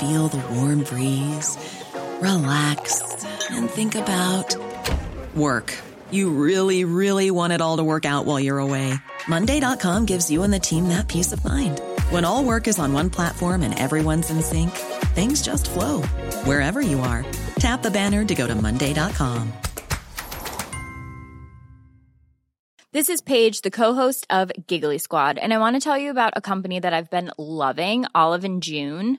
feel the warm breeze, relax, and think about work. You really, really want it all to work out while you're away. Monday.com gives you and the team that peace of mind. When all work is on one platform and everyone's in sync, things just flow wherever you are. Tap the banner to go to Monday.com. This is Paige, the co-host of Giggly Squad, and I want to tell you about a company that I've been loving, Olive and June.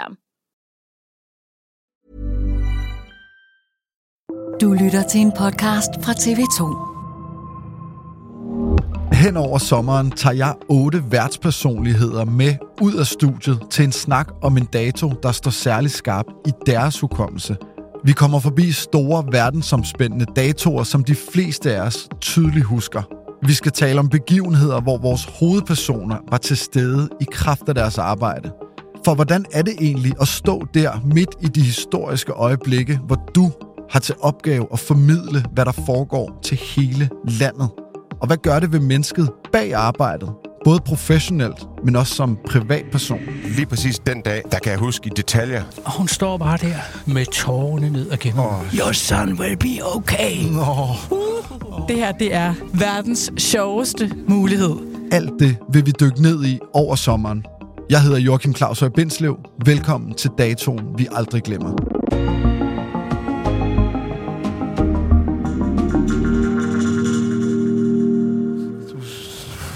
Du lytter til en podcast fra TV2. Hen over sommeren tager jeg otte værtspersonligheder med ud af studiet til en snak om en dato, der står særlig skarp i deres hukommelse. Vi kommer forbi store verdensomspændende datoer, som de fleste af os tydeligt husker. Vi skal tale om begivenheder, hvor vores hovedpersoner var til stede i kraft af deres arbejde. For hvordan er det egentlig at stå der midt i de historiske øjeblikke, hvor du har til opgave at formidle, hvad der foregår til hele landet? Og hvad gør det ved mennesket bag arbejdet? Både professionelt, men også som privatperson. Lige præcis den dag, der kan jeg huske i detaljer. Og hun står bare der med tårerne ned ad kinden. Oh. Your son will be okay. Oh. Det her, det er verdens sjoveste mulighed. Alt det vil vi dykke ned i over sommeren. Jeg hedder Joachim Claus Høj Bindslev. Velkommen til datoen, vi aldrig glemmer.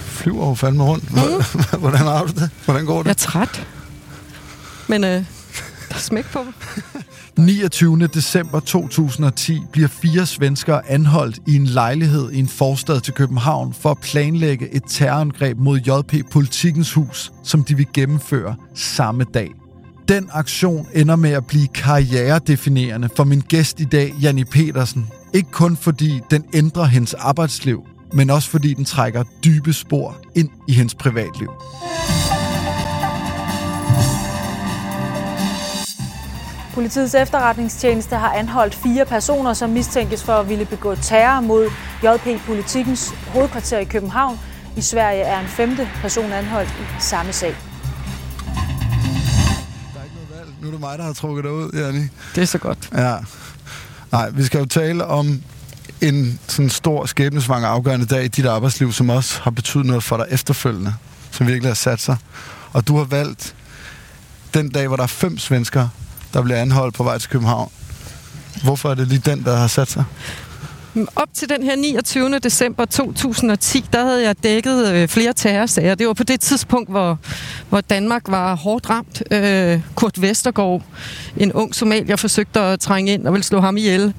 flyver jo fandme rundt. Mm. Hvordan har du det? Hvordan går det? Jeg er træt. Men øh, der er smæk på. 29. december 2010 bliver fire svenskere anholdt i en lejlighed i en forstad til København for at planlægge et terrorangreb mod JP Politikens Hus, som de vil gennemføre samme dag. Den aktion ender med at blive karrieredefinerende for min gæst i dag, Janni Petersen. Ikke kun fordi den ændrer hendes arbejdsliv, men også fordi den trækker dybe spor ind i hendes privatliv. Politiets efterretningstjeneste har anholdt fire personer, som mistænkes for at ville begå terror mod JP Politikens hovedkvarter i København. I Sverige er en femte person anholdt i samme sag. Der er ikke noget valg. Nu er det mig, der har trukket dig ud, Janni. Det er så godt. Ja. Nej, vi skal jo tale om en sådan stor skæbnesvanger afgørende dag i dit arbejdsliv, som også har betydet noget for dig efterfølgende, som virkelig har sat sig. Og du har valgt den dag, hvor der er fem svensker, der bliver anholdt på vej til København. Hvorfor er det lige den, der har sat sig? Op til den her 29. december 2010, der havde jeg dækket øh, flere terrorsager. Det var på det tidspunkt, hvor, hvor Danmark var hårdt ramt. Øh, Kurt Vestergaard, en ung somalier, forsøgte at trænge ind og ville slå ham ihjel.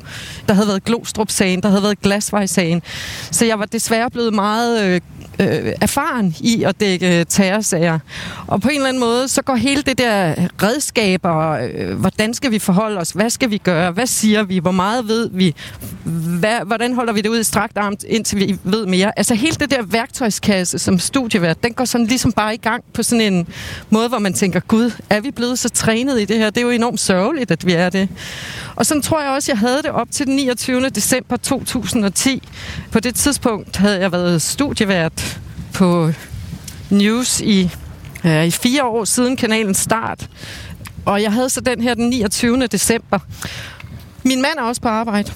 Der havde været Glostrup-sagen, der havde været Glasvej-sagen. Så jeg var desværre blevet meget øh, øh, erfaren i at dække øh, terrorsager. Og på en eller anden måde, så går hele det der redskaber, øh, hvordan skal vi forholde os, hvad skal vi gøre, hvad siger vi, hvor meget ved vi, hvad, hvordan holder vi det ud i strakt arm, indtil vi ved mere. Altså hele det der værktøjskasse som studievært, den går sådan ligesom bare i gang på sådan en måde, hvor man tænker, gud, er vi blevet så trænet i det her? Det er jo enormt sørgeligt, at vi er det. Og sådan tror jeg også, jeg havde det op til den 29. december 2010. På det tidspunkt havde jeg været studievært på News i øh, i fire år siden kanalens start. Og jeg havde så den her den 29. december. Min mand er også på arbejde.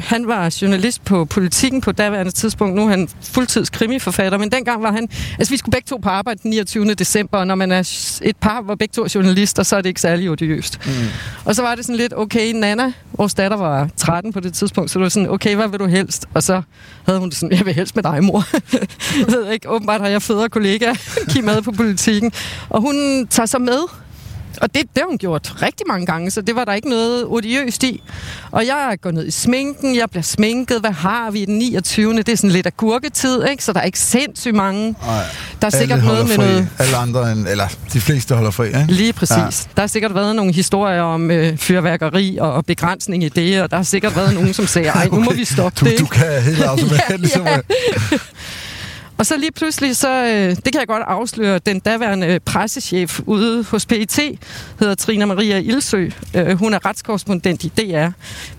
Han var journalist på Politikken på daværende tidspunkt. Nu er han fuldtids krimiforfatter, men dengang var han... Altså, vi skulle begge to på arbejde den 29. december, og når man er et par, hvor begge to er journalister, så er det ikke særlig odiøst. Mm. Og så var det sådan lidt, okay, Nana, vores datter var 13 på det tidspunkt, så det var sådan, okay, hvad vil du helst? Og så havde hun det sådan, jeg vil helst med dig, mor. jeg ved ikke, åbenbart har jeg fædre kollega, Kim med på Politikken. Og hun tager så med og det, det har hun gjort rigtig mange gange, så det var der ikke noget odiøst i. Og jeg går ned i sminken, jeg bliver sminket. Hvad har vi den 29. Det er sådan lidt agurketid, ikke? Så der er ikke sindssygt mange. Ej, der er sikkert noget med fri. noget... Alle andre, end, eller de fleste holder fri, ikke? Lige præcis. Ja. Der har sikkert været nogle historier om øh, fyrværkeri og begrænsning i det, og der har sikkert været nogen, som sagde, ej, nu okay. må vi stoppe du, det. Du kan helt automatisk. ja, ligesom, ja. Og så lige pludselig, så, øh, det kan jeg godt afsløre, den daværende pressechef ude hos PET hedder Trina Maria Ilsø. Øh, hun er retskorrespondent i DR.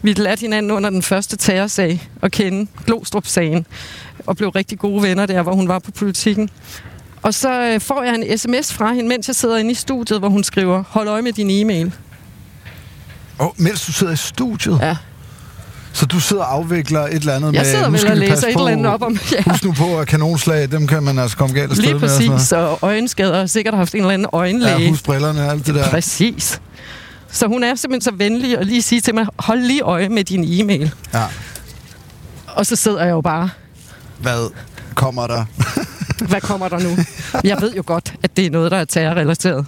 Vi lærte hinanden under den første terrorsag at kende, Glostrup-sagen, og blev rigtig gode venner der, hvor hun var på politikken. Og så øh, får jeg en sms fra hende, mens jeg sidder inde i studiet, hvor hun skriver, hold øje med din e-mail. Oh, mens du sidder i studiet? Ja. Så du sidder og afvikler et eller andet jeg med... Jeg sidder vel og læser et eller andet op om... Ja. Husk nu på, at kanonslag, dem kan man altså komme galt afsted Lige præcis, med. så øjenskader har sikkert haft en eller anden øjenlæge. Ja, husk brillerne og alt det der. Præcis. Så hun er simpelthen så venlig at lige sige til mig, hold lige øje med din e-mail. Ja. Og så sidder jeg jo bare... Hvad kommer der? Hvad kommer der nu? Jeg ved jo godt, at det er noget, der er terrorrelateret.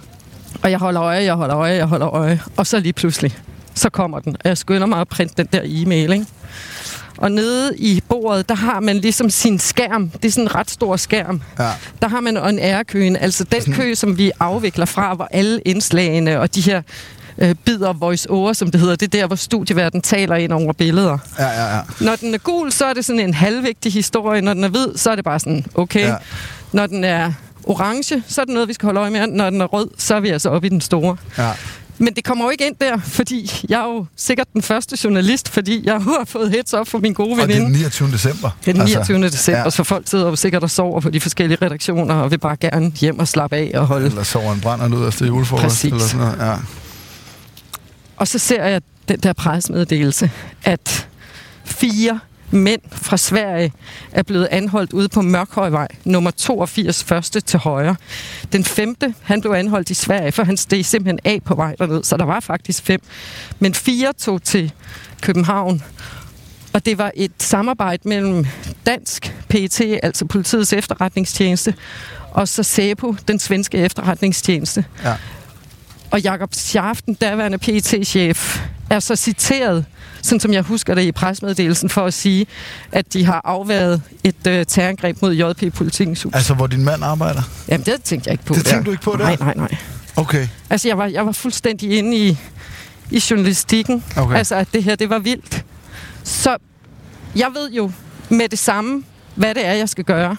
Og jeg holder øje, jeg holder øje, jeg holder øje. Og så lige pludselig, så kommer den. Og jeg skynder mig at printe den der e-mail, ikke? Og nede i bordet, der har man ligesom sin skærm. Det er sådan en ret stor skærm. Ja. Der har man en ærekøen, altså den kø, som vi afvikler fra, hvor alle indslagene og de her øh, bider voice over, som det hedder, det er der, hvor studieverden taler ind over billeder. Ja, ja, ja. Når den er gul, så er det sådan en halvvigtig historie. Når den er hvid, så er det bare sådan, okay. Ja. Når den er orange, så er det noget, vi skal holde øje med. Når den er rød, så er vi altså oppe i den store. Ja. Men det kommer jo ikke ind der, fordi jeg er jo sikkert den første journalist, fordi jeg har fået heads up for min gode veninde. Og det er den 29. december. Det er den 29. Altså, december, ja. så folk sidder jo sikkert og sover på de forskellige redaktioner, og vil bare gerne hjem og slappe af og holde... Eller sover en brænder ud efter julefrokost. Præcis. Eller sådan noget. Ja. Og så ser jeg den der pressemeddelelse, at fire mænd fra Sverige er blevet anholdt ude på Mørkhøjvej, nummer 82, første til højre. Den femte, han blev anholdt i Sverige, for han steg simpelthen af på vej derned, så der var faktisk fem. Men fire tog til København, og det var et samarbejde mellem Dansk PET, altså politiets efterretningstjeneste, og så SEPO, den svenske efterretningstjeneste. Ja. Og Jakob Scharf, den daværende PET-chef, er så citeret, sådan som jeg husker det i presmeddelelsen, for at sige, at de har afværet et øh, terrorangreb mod JP Politikens Hus. Altså, hvor din mand arbejder? Jamen, det tænkte jeg ikke på. Det tænkte du ikke på der? Nej, nej, nej. Okay. Altså, jeg var, jeg var fuldstændig inde i, i journalistikken. Okay. Altså, at det her, det var vildt. Så jeg ved jo med det samme, hvad det er, jeg skal gøre.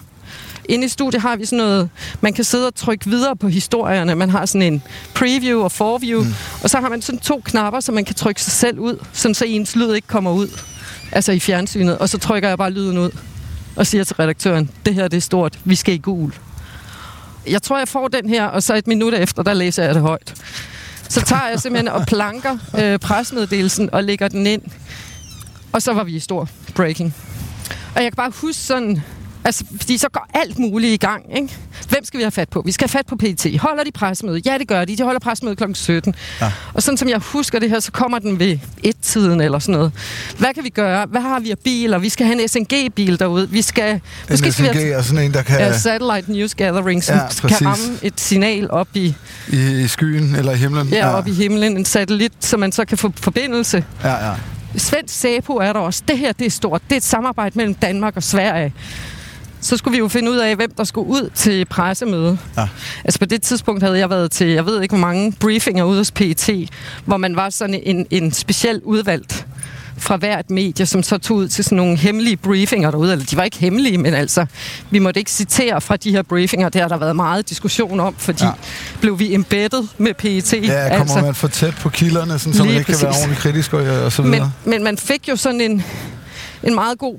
Inde i studiet har vi sådan noget, man kan sidde og trykke videre på historierne. Man har sådan en preview og forview, mm. og så har man sådan to knapper, så man kan trykke sig selv ud, sådan så ens lyd ikke kommer ud, altså i fjernsynet. Og så trykker jeg bare lyden ud og siger til redaktøren, det her det er stort, vi skal i gul. Jeg tror, jeg får den her, og så et minut efter, der læser jeg det højt. Så tager jeg simpelthen og planker øh, presmeddelelsen og lægger den ind. Og så var vi i stor breaking. Og jeg kan bare huske sådan, Altså, fordi så går alt muligt i gang, ikke? Hvem skal vi have fat på? Vi skal have fat på PT. Holder de pressemøde? Ja, det gør de. De holder pressemøde kl. 17. Ja. Og sådan som jeg husker det her, så kommer den ved et-tiden eller sådan noget. Hvad kan vi gøre? Hvad har vi af biler? Vi skal have en SNG-bil derude. Vi skal... En måske SNG skal vi have, er sådan en, der kan... Ja, Satellite News Gathering, som ja, kan ramme et signal op i... I, I skyen eller i himlen. Ja, ja, op i himlen. En satellit, så man så kan få forbindelse. Ja, ja. Svensk SEPO er der også. Det her, det er stort. Det er et samarbejde mellem Danmark og Sverige så skulle vi jo finde ud af, hvem der skulle ud til pressemøde. Ja. Altså på det tidspunkt havde jeg været til, jeg ved ikke hvor mange briefinger ude hos PET, hvor man var sådan en, en speciel udvalgt fra hvert medie, som så tog ud til sådan nogle hemmelige briefinger derude. Eller de var ikke hemmelige, men altså, vi måtte ikke citere fra de her briefinger. Det har der været meget diskussion om, fordi ja. blev vi embedded med PET. Ja, kommer altså, man for tæt på kilderne, sådan, så man ikke præcis. kan være ordentligt kritisk og, og så videre. Men, men man fik jo sådan en, en meget god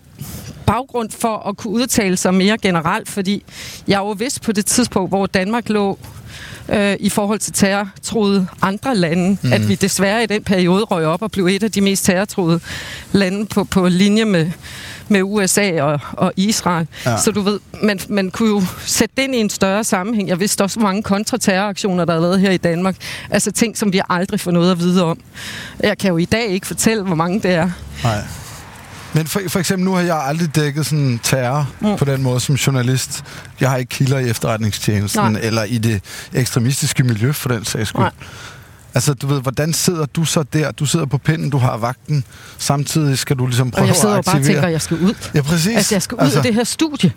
baggrund for at kunne udtale sig mere generelt, fordi jeg var vist på det tidspunkt, hvor Danmark lå øh, i forhold til terrortroede andre lande. Mm. At vi desværre i den periode røg op og blev et af de mest terrortroede lande på, på linje med, med USA og, og Israel. Ja. Så du ved, man, man kunne jo sætte det ind i en større sammenhæng. Jeg vidste også, hvor mange kontraterroraktioner, der er lavet her i Danmark. Altså ting, som vi aldrig får noget at vide om. Jeg kan jo i dag ikke fortælle, hvor mange det er. Nej. Men for, for eksempel, nu har jeg aldrig dækket sådan terror mm. på den måde som journalist. Jeg har ikke kilder i efterretningstjenesten, Nej. eller i det ekstremistiske miljø, for den sags skyld. Nej. Altså, du ved, hvordan sidder du så der? Du sidder på pinden, du har vagten. Samtidig skal du ligesom prøve og jeg sidder at aktivere. bare og tænker, at jeg skal ud. Ja, præcis. Altså, jeg skal ud altså... af det her studie.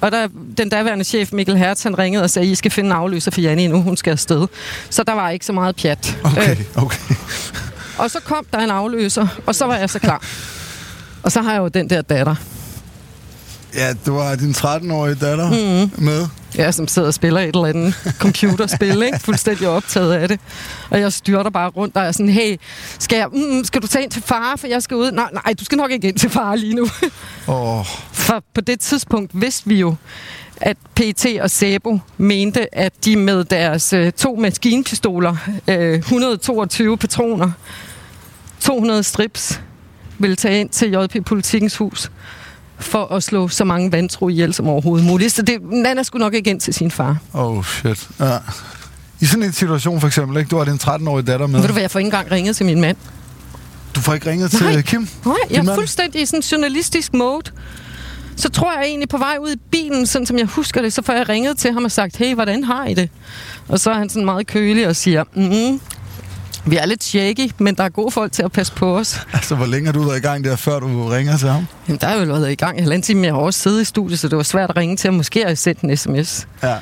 Og der, den daværende chef, Mikkel Hertz, han ringede og sagde, I skal finde en afløser for Janne nu, hun skal afsted. Så der var ikke så meget pjat. Okay, øh. okay. Og så kom der en afløser, og så var jeg så klar. Og så har jeg jo den der datter. Ja, du har din 13-årige datter mm. med. Ja, som sidder og spiller et eller andet computerspil, ikke? Fuldstændig optaget af det. Og jeg styrter bare rundt, og er sådan, hey, skal, jeg, mm, skal du tage ind til far, for jeg skal ud? Nej, nej, du skal nok ikke ind til far lige nu. Oh. For på det tidspunkt vidste vi jo, at PT og Sebo mente, at de med deres øh, to maskinpistoler, øh, 122 patroner, 200 strips, ville tage ind til JP Politikens Hus for at slå så mange vantro ihjel som overhovedet muligt. Så det, Nana skulle nok ikke ind til sin far. Oh, shit. Ja. I sådan en situation for eksempel, ikke? Du har din 13-årige datter med. Ved du hvad, jeg får ikke engang ringet til min mand. Du får ikke ringet Nej. til Kim? Nej, jeg er mand? fuldstændig i sådan en journalistisk mode. Så tror jeg egentlig på vej ud i bilen, sådan som jeg husker det, så får jeg ringet til ham og sagt, hey, hvordan har I det? Og så er han sådan meget kølig og siger, mm, vi er lidt shaky, men der er gode folk til at passe på os. Altså, hvor længe har du været i gang der, før du ringer til ham? Jamen, der er jo været i gang i halvanden time. Jeg har også siddet i studiet, så det var svært at ringe til ham. Måske har jeg sendt en sms. Ja.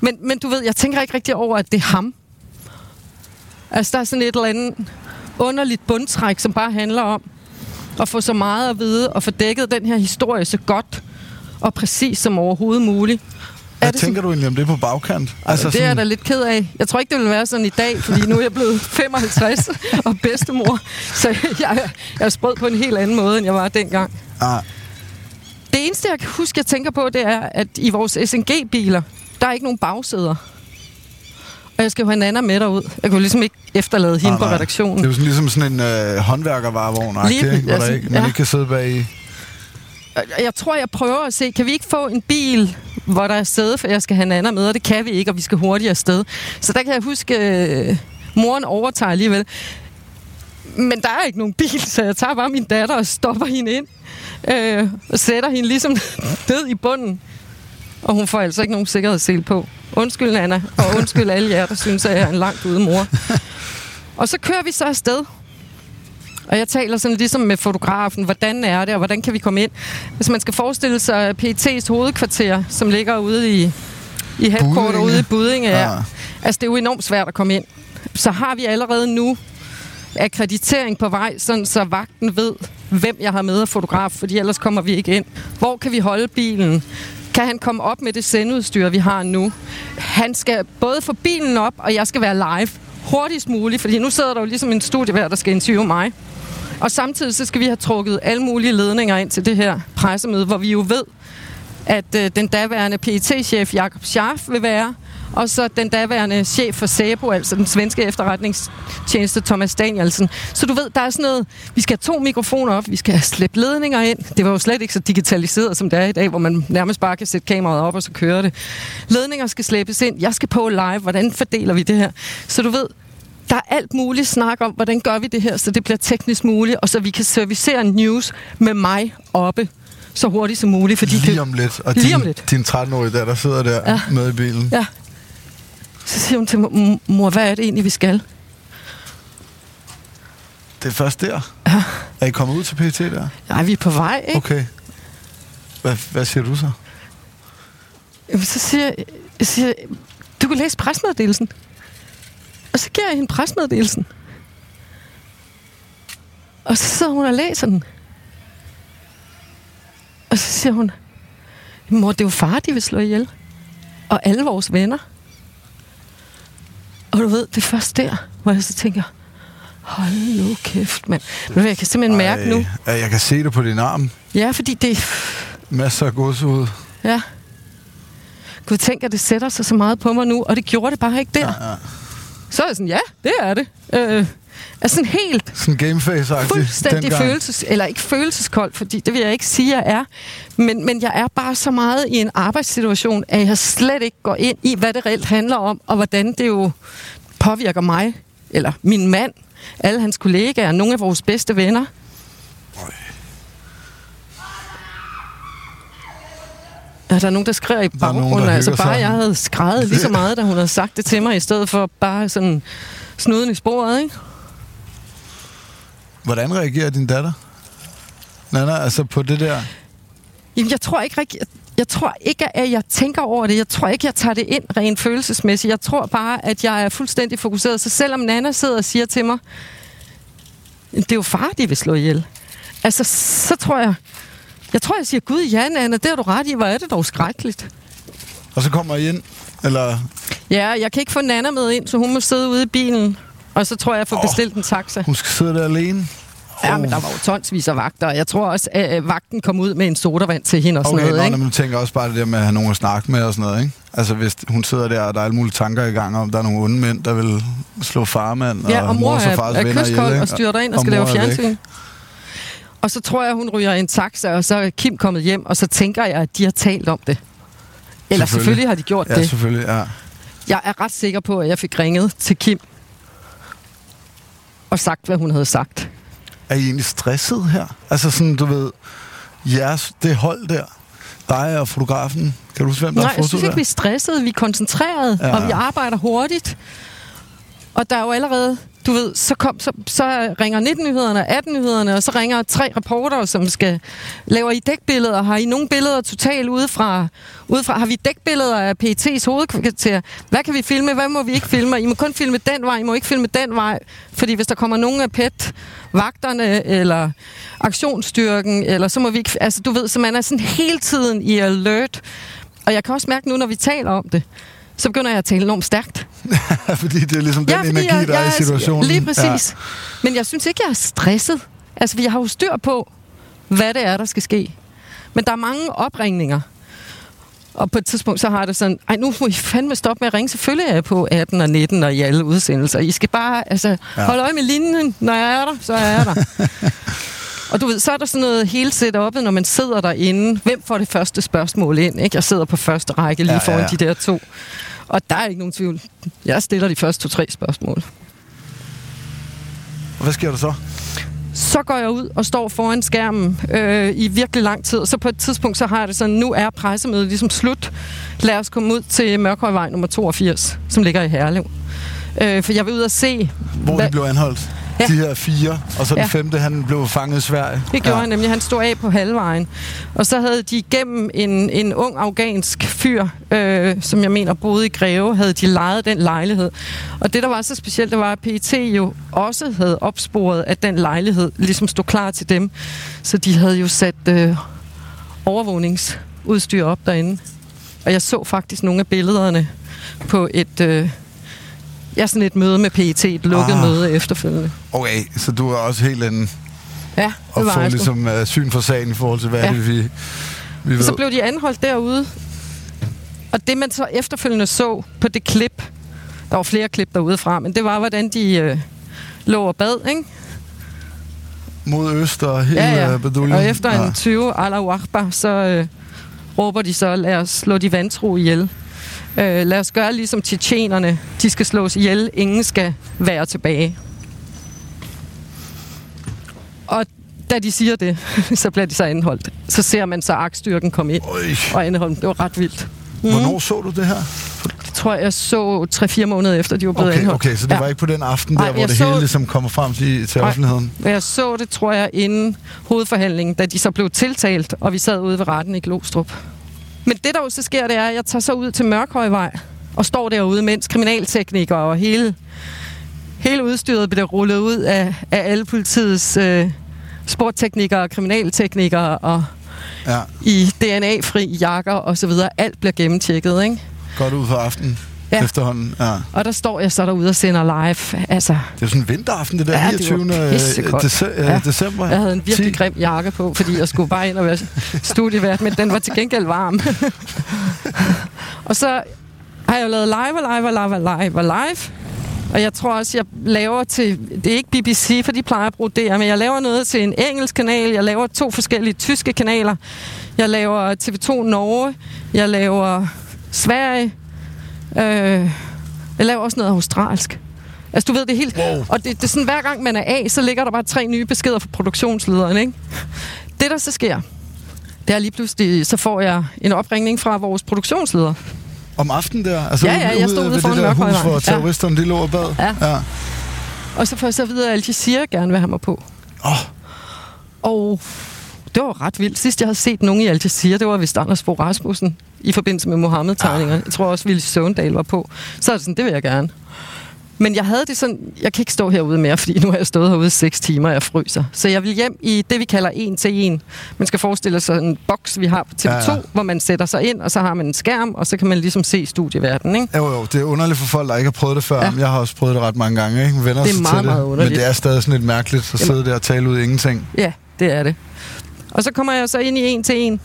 Men, men du ved, jeg tænker ikke rigtig over, at det er ham. Altså, der er sådan et eller andet underligt bundtræk, som bare handler om at få så meget at vide og få dækket den her historie så godt og præcis som overhovedet muligt. Hvad tænker sådan? du egentlig om det på bagkant? Altså, det sådan... er jeg da lidt ked af. Jeg tror ikke, det vil være sådan i dag, fordi nu er jeg blevet 55 og bedstemor. Så jeg, jeg er sprød på en helt anden måde, end jeg var dengang. Ah. Det eneste, jeg kan huske, jeg tænker på, det er, at i vores SNG-biler, der er ikke nogen bagsæder. Og jeg skal have Nana med derud. Jeg kunne ligesom ikke efterlade hende ah, på redaktionen. Det er jo sådan, ligesom sådan en øh, håndværkervarevogn, ikke? hvor altså, der ikke, man ja. ikke kan sidde bag i. Jeg tror, jeg prøver at se, kan vi ikke få en bil, hvor der er sæde, for jeg skal have Nana med, og det kan vi ikke, og vi skal hurtigere afsted. Så der kan jeg huske, øh, moren overtager alligevel. Men der er ikke nogen bil, så jeg tager bare min datter og stopper hende ind. Øh, og sætter hende ligesom ned i bunden. Og hun får altså ikke nogen sikkerhedssel på. Undskyld, Nana, og undskyld alle jer, der synes, at jeg er en langt ude mor. Og så kører vi så afsted. Og jeg taler sådan ligesom med fotografen, hvordan er det, og hvordan kan vi komme ind? Hvis man skal forestille sig PET's hovedkvarter, som ligger ude i, i headquarter ude i Budinge, ja. Altså, det er jo enormt svært at komme ind. Så har vi allerede nu akkreditering på vej, sådan så vagten ved, hvem jeg har med af fotograf, fordi ellers kommer vi ikke ind. Hvor kan vi holde bilen? Kan han komme op med det sendudstyr, vi har nu? Han skal både få bilen op, og jeg skal være live hurtigst muligt, fordi nu sidder der jo ligesom en studievær, der skal interviewe mig. Og samtidig så skal vi have trukket alle mulige ledninger ind til det her pressemøde, hvor vi jo ved, at øh, den daværende pet chef Jakob Scharf vil være, og så den daværende chef for SABO, altså den svenske efterretningstjeneste Thomas Danielsen. Så du ved, der er sådan noget, vi skal have to mikrofoner op, vi skal have slæbt ledninger ind. Det var jo slet ikke så digitaliseret, som det er i dag, hvor man nærmest bare kan sætte kameraet op, og så kører det. Ledninger skal slæbes ind, jeg skal på live, hvordan fordeler vi det her? Så du ved, der er alt muligt snak om, hvordan gør vi det her, så det bliver teknisk muligt, og så vi kan servicere news med mig oppe så hurtigt som muligt. Fordi lige om lidt. Og lige din, om lidt. din 13-årige der, der sidder der ja. med i bilen. Ja. Så siger hun til mor, hvad er det egentlig, vi skal? Det er først der? Ja. Er I kommet ud til PT der? Nej, vi er på vej, ikke? Okay. Hvad, hvad siger du så? Jamen, så siger jeg, siger, du kan læse presmeddelelsen. Og så giver jeg hende presmeddelelsen. Og så sidder hun og læser den. Og så siger hun, mor, det er jo far, de vil slå ihjel. Og alle vores venner. Og du ved, det er først der, hvor jeg så tænker, hold nu kæft, mand. Men jeg kan simpelthen Ej, mærke nu. Jeg kan se det på din arm. Ja, fordi det... Masser af gods ud. Ja. gud, tænk, at det sætter sig så meget på mig nu, og det gjorde det bare ikke der. Ja, ja. Så er jeg sådan, ja, det er det. Øh, altså sådan helt... Sådan gameface-agtigt. Fuldstændig følelses... Eller ikke følelseskold, fordi det vil jeg ikke sige, jeg er. Men, men jeg er bare så meget i en arbejdssituation, at jeg slet ikke går ind i, hvad det reelt handler om, og hvordan det jo påvirker mig, eller min mand, alle hans kollegaer, nogle af vores bedste venner. Ja, der er nogen, der skriver i baggrunden. Altså bare, jeg havde skrevet lige så meget, da hun havde sagt det til mig, i stedet for bare sådan snuden i sporet, ikke? Hvordan reagerer din datter? Nana, altså på det der? Jamen, jeg tror ikke rigtig... Jeg tror ikke, at jeg tænker over det. Jeg tror ikke, jeg tager det ind rent følelsesmæssigt. Jeg tror bare, at jeg er fuldstændig fokuseret. Så selvom Nana sidder og siger til mig, det er jo far, de vil slå ihjel. Altså, så tror jeg... Jeg tror, jeg siger, gud, ja, Nana, det har du ret i. Hvor er det dog skrækkeligt. Og så kommer I ind, eller? Ja, jeg kan ikke få Nana med ind, så hun må sidde ude i bilen. Og så tror jeg, jeg får oh, bestilt en taxa. Hun skal sidde der alene? Ja, men der var jo tonsvis af vagter. Jeg tror også, at vagten kom ud med en sodavand til hende og sådan okay, noget. Okay, ikke? men du tænker også bare det der med at have nogen at snakke med og sådan noget, ikke? Altså, hvis hun sidder der, og der er alle mulige tanker i gang om, der er nogle onde mænd, der vil slå farmand ja, og, og mor og fars er, er kyskold og styrer ind og, og skal lave fjernsyn. Og så tror jeg, hun ryger i en taxa, og så er Kim kommet hjem, og så tænker jeg, at de har talt om det. Eller selvfølgelig, selvfølgelig har de gjort ja, det. selvfølgelig, ja. Jeg er ret sikker på, at jeg fik ringet til Kim og sagt, hvad hun havde sagt. Er I egentlig stresset her? Altså sådan, du ved, jeres, det hold der, dig og fotografen, kan du huske, hvem der Nej, jeg synes ikke, vi er stressede. Vi er koncentrerede, ja. og vi arbejder hurtigt. Og der er jo allerede du ved, så, kom, så, så ringer 19-nyhederne, og 18-nyhederne, og så ringer tre reporter, som skal lave I dækbilleder. Har I nogle billeder totalt udefra? udefra? Har vi dækbilleder af PET's hovedkvarter? Hvad kan vi filme? Hvad må vi ikke filme? I må kun filme den vej, I må ikke filme den vej. Fordi hvis der kommer nogen af PET, vagterne eller aktionsstyrken, eller så må vi ikke... Altså, du ved, så man er sådan hele tiden i alert. Og jeg kan også mærke nu, når vi taler om det, så begynder jeg at tale enormt stærkt. fordi det er ligesom den ja, energi, jeg, der jeg, er i situationen. Lige præcis. Ja. Men jeg synes ikke, jeg er stresset. Altså, jeg har jo styr på, hvad det er, der skal ske. Men der er mange opringninger. Og på et tidspunkt, så har det sådan, ej, nu må I fandme stoppe med at ringe. Selvfølgelig er jeg på 18 og 19 og i alle udsendelser. I skal bare, altså, ja. holde øje med linjen. Når jeg er der, så er jeg der. Og du ved, så er der sådan noget hele setup'et, når man sidder derinde. Hvem får det første spørgsmål ind? Ikke? Jeg sidder på første række lige ja, foran ja. de der to. Og der er ikke nogen tvivl. Jeg stiller de første to-tre spørgsmål. Og hvad sker der så? Så går jeg ud og står foran skærmen øh, i virkelig lang tid. Så på et tidspunkt, så har jeg det sådan, nu er pressemødet ligesom slut. Lad os komme ud til Mørkhøjvej nummer 82, som ligger i Herlev. Øh, for jeg vil ud og se... Hvor hvad... de blev anholdt? Ja. de her fire, og så den ja. femte, han blev fanget i Sverige. Det gjorde ja. han nemlig. Han stod af på halvvejen. Og så havde de gennem en, en ung afghansk fyr, øh, som jeg mener boede i Greve, havde de lejet den lejlighed. Og det, der var så specielt, det var, at PET jo også havde opsporet, at den lejlighed ligesom stod klar til dem. Så de havde jo sat øh, overvågningsudstyr op derinde. Og jeg så faktisk nogle af billederne på et... Øh, Ja, sådan et møde med PET, et lukket ah. møde efterfølgende. Okay, så du er også helt en... Ja, det og var få ligesom uh, syn for sagen i forhold til, hvad ja. det vi, vi ved. Så blev de anholdt derude. Og det, man så efterfølgende så på det klip, der var flere klip derude fra, men det var, hvordan de uh, lå og bad, ikke? Mod øst og hele ja, ja. Baduljen. Og efter ja. en 20 Allahu Akbar, så uh, råber de så, lad os slå de vantro ihjel. Øh, lad os gøre ligesom tjetjenerne. De skal slås ihjel. Ingen skal være tilbage. Og da de siger det, så bliver de så anholdt. Så ser man så aktstyrken komme ind Øj. og anholde Det var ret vildt. Mm. Hvornår så du det her? Det tror jeg, jeg så 3-4 måneder efter, de var blevet okay, anholdt. Okay, så det ja. var ikke på den aften der, Ej, hvor det så... hele ligesom kommer frem til, til offentligheden? Jeg så det, tror jeg, inden hovedforhandlingen, da de så blev tiltalt, og vi sad ude ved retten i Glostrup. Men det, der jo så sker, det er, at jeg tager så ud til Mørkhøjvej og står derude, mens kriminalteknikere og hele, hele udstyret bliver rullet ud af, af alle politiets øh, sportteknikere og kriminalteknikere og ja. i DNA-fri jakker og så videre. Alt bliver gennemtjekket, ikke? Godt ud for aftenen ja. efterhånden. Ja. Og der står jeg så derude og sender live. Altså, det er sådan en vinteraften, det der ja, 29. Det dece- ja. december. Jeg havde en virkelig 10. grim jakke på, fordi jeg skulle bare ind og være studievært, men den var til gengæld varm. Og så har jeg jo lavet live og live og live og live og live. Og jeg tror også, jeg laver til... Det er ikke BBC, for de plejer at bruge det, men jeg laver noget til en engelsk kanal. Jeg laver to forskellige tyske kanaler. Jeg laver TV2 Norge. Jeg laver Sverige. Øh, jeg laver også noget australsk. Altså, du ved, det helt... Wow. Og det, det er sådan, hver gang man er af, så ligger der bare tre nye beskeder fra produktionslederen, ikke? Det, der så sker, det er lige pludselig, så får jeg en opringning fra vores produktionsleder. Om aftenen der? Altså Ja, ja, jeg stod ude foran det der hus, hvor Ja. terroristerne de lå og bad? Ja. ja. Og så får jeg så videre, at Al Jazeera gerne vil have mig på. Åh. Og det var ret vildt. Sidst jeg havde set nogen i Al Jazeera, det var vist Anders Fogh Rasmussen i forbindelse med Mohammed-tegninger. Ah. Jeg tror også, Ville Søvndal var på. Så er det sådan, det vil jeg gerne. Men jeg havde det sådan, jeg kan ikke stå herude mere, fordi nu har jeg stået herude i 6 timer, og jeg fryser. Så jeg vil hjem i det, vi kalder en til en. Man skal forestille sig en boks, vi har på TV2, Ja, ja, hvor man sætter sig ind, og så har man en skærm, og så kan man ligesom se studieverdenen, ikke? Jo, jo, det er underligt for folk, der ikke har prøvet det før. Ja. Jeg har også prøvet det ret mange gange, ikke? Vender Det er sig meget, til det. meget underligt. Men det er stadig sådan lidt mærkeligt at Jamen. sidde der og tale ud ingenting. Ja, det er det. Og så kommer jeg så ind i en til en.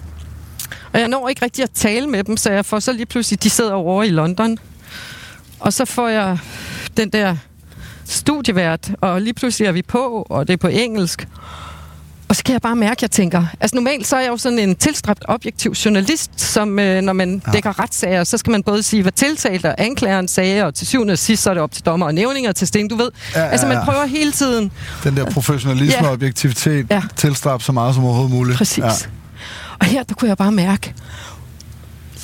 Og jeg når ikke rigtig at tale med dem, så jeg får så lige pludselig, de sidder over i London. Og så får jeg den der studievært, og lige pludselig er vi på, og det er på engelsk. Og så kan jeg bare mærke, at jeg tænker... Altså normalt så er jeg jo sådan en tilstræbt objektiv journalist, som øh, når man ja. dækker retssager, så skal man både sige, hvad tiltalte og anklageren sagde, og til syvende og sidst så er det op til dommer og nævninger til sten, du ved. Ja, ja, Altså man ja. prøver hele tiden Den der professionalisme Ja. og objektivitet Ja. tilstrap så meget som overhovedet muligt. Præcis. Ja. Ja. Og her, der kunne jeg bare mærke,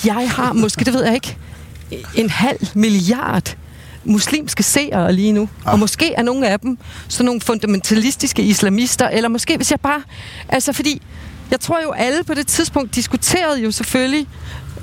jeg har måske, det ved jeg ikke, en halv milliard muslimske seere lige nu. Ah. Og måske er nogle af dem sådan nogle fundamentalistiske islamister, eller måske hvis jeg bare... Altså fordi, jeg tror jo alle på det tidspunkt diskuterede jo selvfølgelig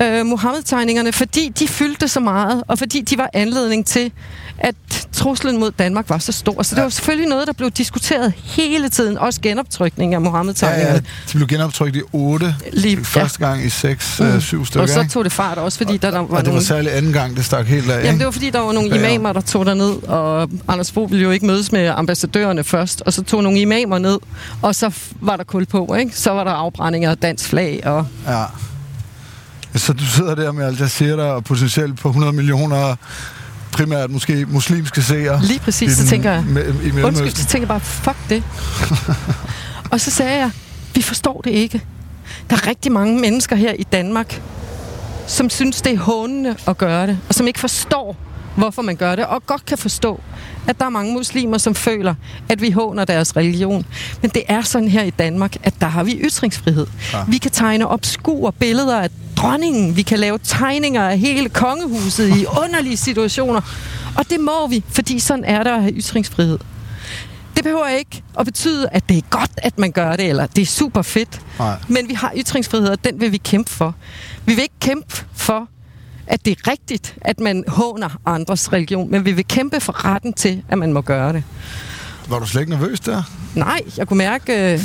øh, Mohammed-tegningerne, fordi de fyldte så meget, og fordi de var anledning til, at truslen mod Danmark var så stor. Så det var selvfølgelig noget, der blev diskuteret hele tiden, også genoptrykning af Ja, Mohammed-tegningerne. ja, de blev genoptrykt i 8, Lige- første gang i 6, mm. 7 stykker. Og så tog det fart også, fordi der, der var, og det var nogle... særlig anden gang, det stak helt af. Jamen, ikke? det var fordi, der var nogle Ja, ja. imamer, der tog ned og Anders Fogh ville jo ikke mødes med ambassadørerne først, og så tog nogle imamer ned, og så var der kul på, ikke? Så var der afbrændinger af dansk flag, og Ja. Så du sidder der med Al Jazeera og potentielt på 100 millioner primært måske muslimske seere. lige præcis, i så tænker jeg, me- I undskyld, så tænker jeg bare, fuck det. og så sagde jeg, vi forstår det ikke. Der er rigtig mange mennesker her i Danmark, som synes, det er hånende at gøre det, og som ikke forstår, hvorfor man gør det, og godt kan forstå, at der er mange muslimer, som føler, at vi håner deres religion. Men det er sådan her i Danmark, at der har vi ytringsfrihed. Ja. Vi kan tegne obskure billeder af dronningen. Vi kan lave tegninger af hele kongehuset i underlige situationer. Og det må vi, fordi sådan er der at have ytringsfrihed. Det behøver ikke at betyde, at det er godt, at man gør det, eller det er super fedt. Nej. Men vi har ytringsfrihed, og den vil vi kæmpe for. Vi vil ikke kæmpe for, at det er rigtigt, at man håner andres religion, men vi vil kæmpe for retten til, at man må gøre det. Var du slet ikke nervøs der? Nej, jeg kunne mærke... Øh,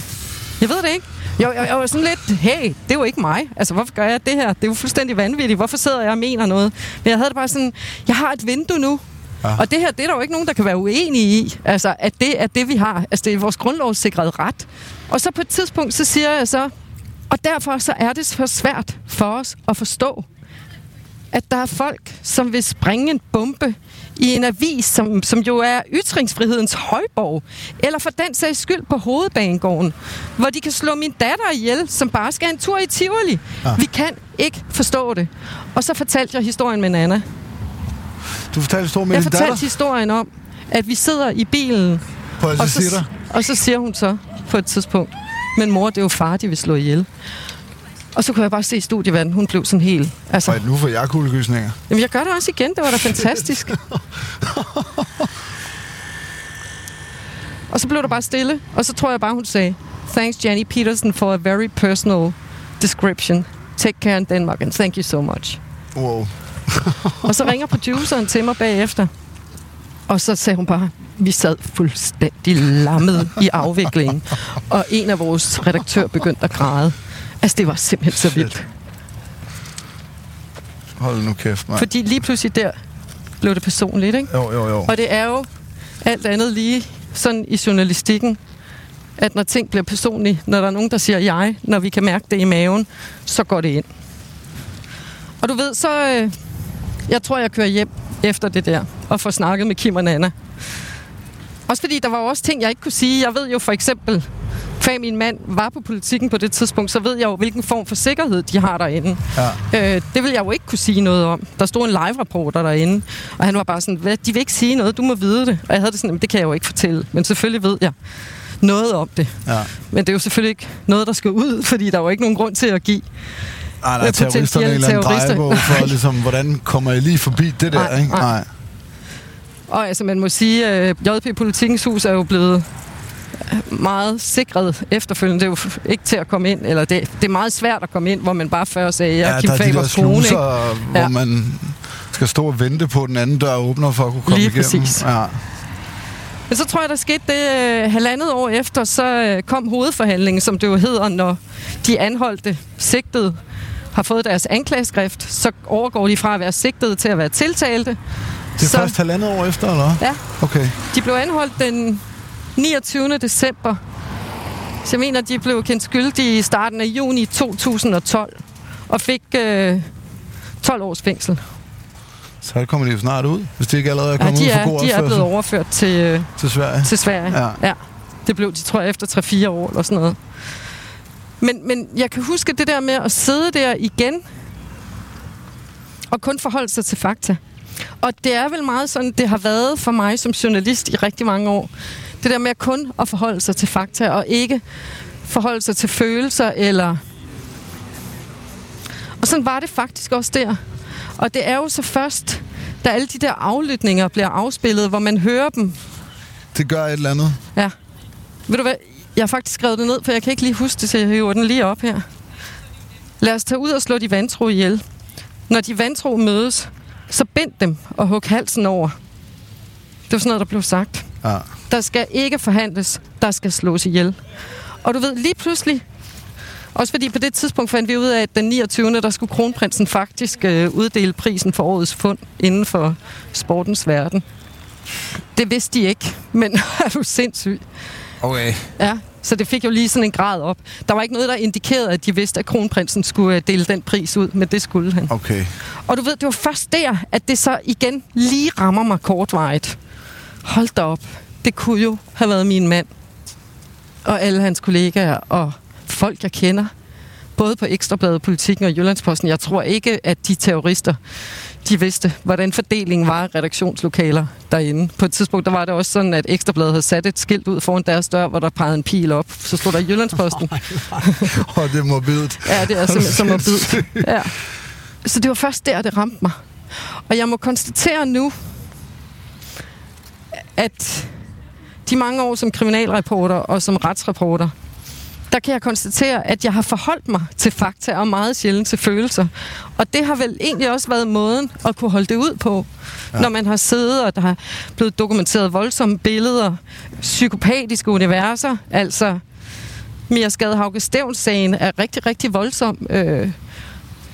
jeg ved det ikke. Jeg, jeg, jeg var sådan lidt, hey, det jo ikke mig. Altså, hvorfor gør jeg det her? Det er jo fuldstændig vanvittigt. Hvorfor sidder jeg og mener noget? Men jeg havde det bare sådan, jeg har et vindue nu. Ja. Og det her, det er der jo ikke nogen, der kan være uenige i. Altså, at det er det, vi har. Altså, det er vores grundlovssikrede ret. Og så på et tidspunkt, så siger jeg så, og derfor så er det så svært for os at forstå, at der er folk, som vil springe en bombe i en avis, som, som jo er ytringsfrihedens højborg, eller for den sags skyld på hovedbanegården, hvor de kan slå min datter ihjel, som bare skal en tur i Tivoli. Ja. Vi kan ikke forstå det. Og så fortalte jeg historien med Nana. Du fortalte stor med Jeg din fortalte datter historien om, at vi sidder i bilen, på og så, og så siger hun så på et tidspunkt, men mor, det er jo far, de vil slå ihjel. Og så kunne jeg bare se studievanden, hun blev sådan helt... Altså, Og nu får jeg kuldegysninger. Jamen, jeg gør det også igen. Det var da fantastisk. og så blev der bare stille. Og så tror jeg bare, hun sagde, Thanks, Jenny Peterson, for a very personal description. Take care in Denmark, and thank you so much. Wow. Og så ringer produceren til mig bagefter. Og så sagde hun bare, vi sad fuldstændig lammet i afviklingen. Og en af vores redaktør begyndte at græde. Altså, det var simpelthen så vildt. Hold nu kæft, mand. Fordi lige pludselig der blev det personligt, ikke? Jo, jo, jo. Og det er jo alt andet lige sådan i journalistikken, at når ting bliver personlige, når der er nogen, der siger jeg, når vi kan mærke det i maven, så går det ind. Og du ved, så, øh, Jeg tror, jeg kører hjem efter det der, og får snakket med Kim og Nana. Også fordi der var også ting, jeg ikke kunne sige. Jeg ved jo for eksempel, kvæg min mand var på politikken på det tidspunkt, så ved jeg jo, hvilken form for sikkerhed de har derinde. Ja. Øh, det vil jeg jo ikke kunne sige noget om. Der stod en live-reporter derinde, og han var bare sådan, Hvad, de vil ikke sige noget, du må vide det. Og jeg havde det sådan, det kan jeg jo ikke fortælle, men selvfølgelig ved jeg noget om det. Ja. Men det er jo selvfølgelig ikke noget, der skal ud, fordi der er jo ikke nogen grund til at give Ej, nej, Øh, terroristerne en eller anden drejebog for, ligesom, hvordan kommer I lige forbi det der, Nej, ikke? nej. Nej. Og altså, man må sige, at JP Politikens Hus er jo blevet meget sikret efterfølgende. Det er jo ikke til at komme ind, eller det, det er meget svært at komme ind, hvor man bare før sagde, jeg Ja, er Kim er de Fabers kone. ikke? sluser, hvor Ja. man skal stå og vente på, at den anden dør åbner for at kunne komme Lige igennem. præcis. Ja. Men så tror jeg, der skete det øh, halvandet år efter, så øh, kom hovedforhandlingen, som det jo hedder, når de anholdte sigtede har fået deres anklageskrift, så overgår de fra at være sigtede til at være tiltalte. Det er så, først halvandet år efter, eller? Ja, Okay. de blev anholdt den 29. december. Så jeg mener, de blev kendt skyldige i starten af juni 2012 og fik øh, 12 års fængsel. Så kommer de jo snart ud, hvis de ikke allerede er Ja, kommet de ud for er, god de er blevet opførsel overført til, øh, til Sverige. til Sverige. Ja. ja. Det blev de, tror jeg, efter 3-4 år eller sådan noget. Men, men jeg kan huske det der med at sidde der igen og kun forholde sig til fakta. Og det er vel meget sådan, det har været for mig som journalist i rigtig mange år. Det der med kun at forholde sig til fakta, og ikke forholde sig til følelser, eller... Og sådan var det faktisk også der. Og det er jo så først, da alle de der aflytninger bliver afspillet, hvor man hører dem Det gør et eller andet. Ja. Ved du hvad? Jeg har faktisk skrevet det ned, for jeg kan ikke lige huske det, så jeg hiver den lige op her. Lad os tage ud og slå de vantro ihjel. Når de vantro mødes, så bind dem og hug halsen over. Det var sådan noget, der blev sagt. Ja. Der skal ikke forhandles, der skal slås ihjel. Og du ved, lige pludselig, også fordi på det tidspunkt fandt vi ud af, at den 29. der skulle kronprinsen faktisk øh, uddele prisen for årets fund inden for sportens verden. Det vidste de ikke, men er du sindssyg. Okay. Ja, så det fik jo lige sådan en grad op. Der var ikke noget, der indikerede, at de vidste, at kronprinsen skulle øh, dele den pris ud, men det skulle han. Okay. Og du ved, det var først der, at det så igen lige rammer mig kortvarigt. Hold da op. Det kunne jo have været min mand. Og alle hans kollegaer og folk, jeg kender. Både på Ekstrabladet, Politikken og Jyllandsposten. Jeg tror ikke, at de terrorister, de vidste, hvordan fordelingen var redaktionslokaler derinde. På et tidspunkt, der var det også sådan, at Ekstrabladet havde sat et skilt ud foran deres dør, hvor der pegede en pil op. Så stod der Jyllandsposten. Og det er morbidt. Ja, det er simpelthen så morbidt. Ja. Så det var først der, det ramte mig. Og jeg må konstatere nu, at de mange år som kriminalreporter og som retsreporter, der kan jeg konstatere, at jeg har forholdt mig til fakta og meget sjældent til følelser. Og det har vel egentlig også været måden at kunne holde det ud på, ja. når man har siddet, og der har blevet dokumenteret voldsomme billeder, psykopatiske universer, altså Mia Skadehauke Stævns-sagen er rigtig, rigtig voldsom. Øh,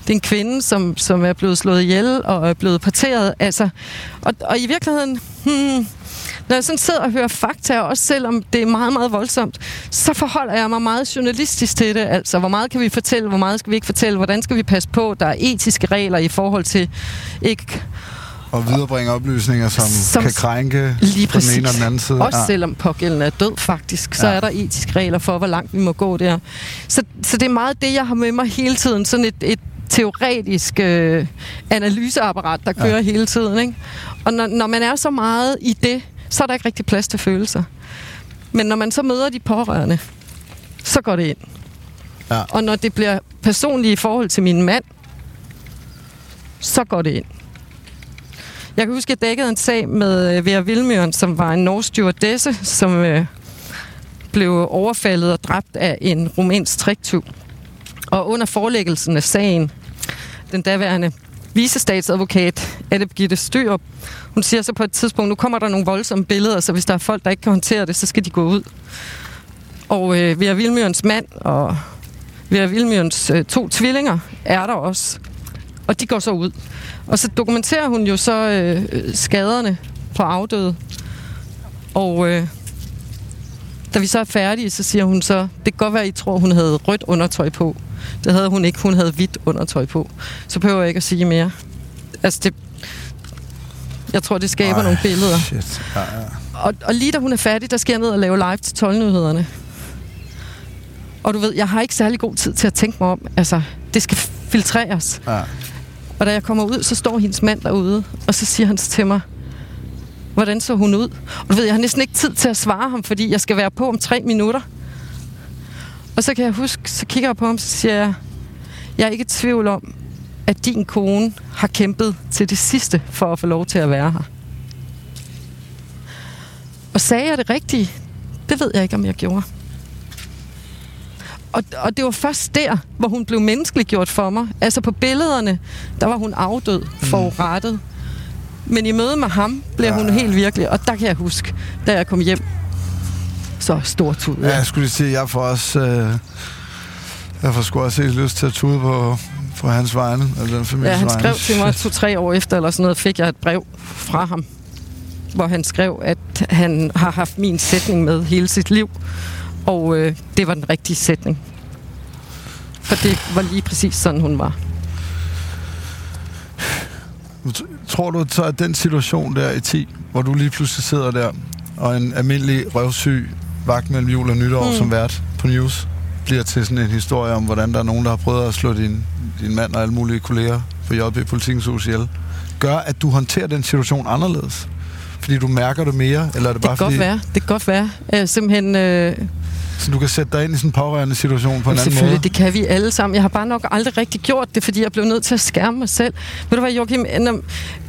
det er en kvinde, som, som er blevet slået ihjel og er blevet parteret. Altså, og, og i virkeligheden, hmm, når jeg sådan sidder og hører fakta, også selvom det er meget, meget voldsomt, så forholder jeg mig meget journalistisk til det. Altså, hvor meget kan vi fortælle, hvor meget skal vi ikke fortælle, hvordan skal vi passe på, der er etiske regler i forhold til ikke Og viderebringe oplysninger, som, som kan krænke Lige på den præcis. ene og den anden side. Også selvom pågældende er død faktisk, så Ja. ja. er der etiske regler for, hvor langt vi må gå der. Så, så det er meget det, jeg har med mig hele tiden. Sådan et, et teoretisk øh, analyseapparat, der kører ja. hele tiden. Ikke? Og når, når man er så meget i det, så er der ikke rigtig plads til følelser. Men når man så møder de pårørende, så går det ind. Ja. Og når det bliver personligt i forhold til min mand, så går det ind. Jeg kan huske, at jeg dækkede en sag med øh, Vera Vilmøren, som var en norsk stewardesse, som øh, blev overfaldet og dræbt af en rumænsk triktyv. Og under forelæggelsen af sagen, den daværende visestatsadvokat, Anne Birgitte Styrup, hun siger så på et tidspunkt, nu kommer der nogle voldsomme billeder, så hvis der er folk, der ikke kan håndtere det, så skal de gå ud. Og øh, Vera Vilmørens mand og Vera Vilmørens øh, to tvillinger er der også. Og de går så ud. Og så dokumenterer hun jo så øh, skaderne på afdøde. Og øh, da vi så er færdige, så siger hun så, det kan godt være, I tror, hun havde rødt undertøj på. Det havde hun ikke. Hun havde hvidt undertøj på. Så behøver jeg ikke at sige mere. Altså, det, Jeg tror, det skaber Ej, nogle billeder. Shit. Ja. Og, og lige da hun er færdig, der skal jeg ned og lave live til 12-nyhederne. Og du ved, jeg har ikke særlig god tid til at tænke mig om. Altså, det skal filtreres. Ja. Og da jeg kommer ud, så står hendes mand derude, og så siger han til mig, hvordan så hun ud? Og du ved, jeg har næsten ikke tid til at svare ham, fordi jeg skal være på om tre minutter. Og så kan jeg huske, så kigger jeg på ham, så siger jeg, jeg er ikke i tvivl om, at din kone har kæmpet til det sidste for at få lov til at være her. Og sagde jeg det rigtige? Det ved jeg ikke, om jeg gjorde. Og, og det var først der, hvor hun blev menneskeliggjort for mig. Altså på billederne, der var hun afdød, mm. Men i møde med ham blev ja. hun helt virkelig. Og der kan jeg huske, da jeg kom hjem, så stor tud. Ja, jeg skulle sige, jeg får også... Øh, jeg får sgu også lyst til at tude på, på hans vegne, eller den families Ja, han skrev vegne. til mig to-tre år efter, eller sådan noget, fik jeg et brev fra ham, hvor han skrev, at han har haft min sætning med hele sit liv, og øh, det var den rigtige sætning. For det var lige præcis sådan, hun var. Tror du så, at den situation der i 10, hvor du lige pludselig sidder der, og en almindelig røvsyg vagt mellem jul og nytår mm. som vært på News, bliver til sådan en historie om, hvordan der er nogen, der har prøvet at slå din, din mand og alle mulige kolleger på JP Politikens Hus ihjel, gør, at du håndterer den situation anderledes? Fordi du mærker det mere, eller er det, det bare kan fordi... Godt være. Det kan godt være. Jeg simpelthen... Øh så du kan sætte dig ind i sådan en pårørende situation på en anden måde? Selvfølgelig, det kan vi alle sammen. Jeg har bare nok aldrig rigtig gjort det, fordi jeg blev nødt til at skærme mig selv. Ved du hvad, Joachim?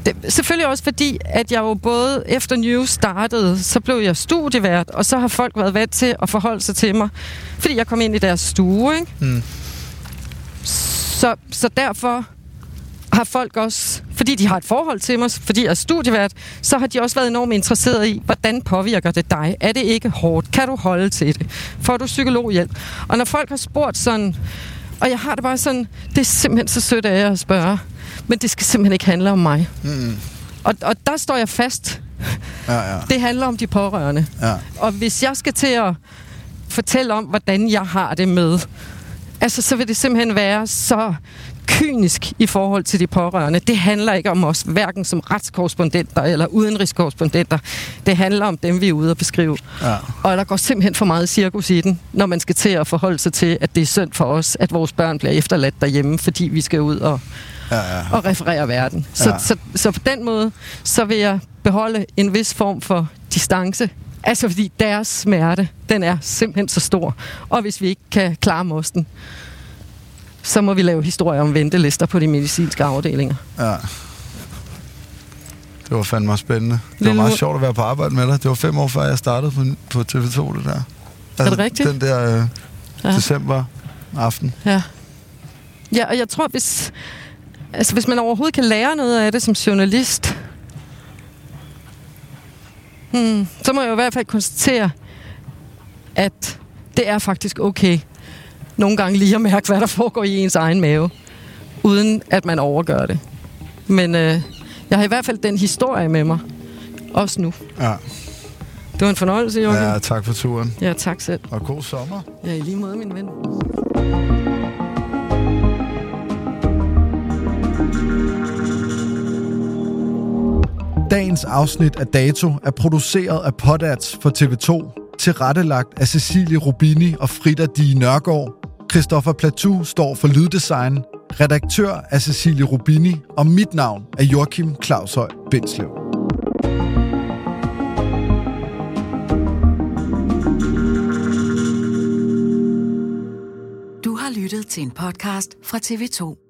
Det, selvfølgelig også fordi, at jeg jo både efter News startede, så blev jeg studievært, og så har folk været vant til at forholde sig til mig, fordi jeg kom ind i deres stue, ikke? Mm. Så, så derfor har folk også, fordi de har et forhold til mig, fordi jeg er studievært, så har de også været enormt interesserede i, hvordan påvirker det dig? Er det ikke hårdt? Kan du holde til det? Får du psykologhjælp? Og når folk har spurgt sådan, og jeg har det bare sådan, det er simpelthen så sødt af jer at spørge, men det skal simpelthen ikke handle om mig. Mm. Og, og der står jeg fast. Ja, ja. Det handler om de pårørende. Ja. Og hvis jeg skal til at fortælle om, hvordan jeg har det med, altså så vil det simpelthen være så kynisk i forhold til de pårørende. Det handler ikke om os, hverken som retskorrespondenter eller udenrigskorrespondenter. Det handler om dem, vi er ude at beskrive. Ja. Og der går simpelthen for meget cirkus i den, når man skal til at forholde sig til, at det er synd for os, at vores børn bliver efterladt derhjemme, fordi vi skal ud og, ja, ja. og referere verden. Så, ja. så, så, så på den måde, så vil jeg beholde en vis form for distance Altså fordi deres smerte, den er simpelthen så stor. Og hvis vi ikke kan klare mosten, så må vi lave historier om ventelister på de medicinske afdelinger. Ja. Det var fandme spændende. Det var meget sjovt at være på arbejde med dig. Det var fem år før jeg startede på, på TV2, det der. Altså, er det rigtigt? Den der øh, ja. december aften. Ja. Ja, og jeg tror, hvis, altså, hvis man overhovedet kan lære noget af det som journalist, hmm, så må jeg jo i hvert fald konstatere, at det er faktisk okay nogle gange lige at mærke, hvad der foregår i ens egen mave, uden at man overgør det. Men øh, jeg har i hvert fald den historie med mig, også nu. Ja. Det var en fornøjelse, Jorgen. Ja, tak for turen. Ja, tak selv. Og god sommer. Ja, i lige måde, min ven. Dagens afsnit af Dato er produceret af Podats for TV2, tilrettelagt af Cecilie Rubini og Frida Di Nørgaard Christoffer Platou står for lyddesign, redaktør er Cecilie Rubini, og mit navn er Joachim Claushøj Bindslev. Du har lyttet til en podcast fra TV2.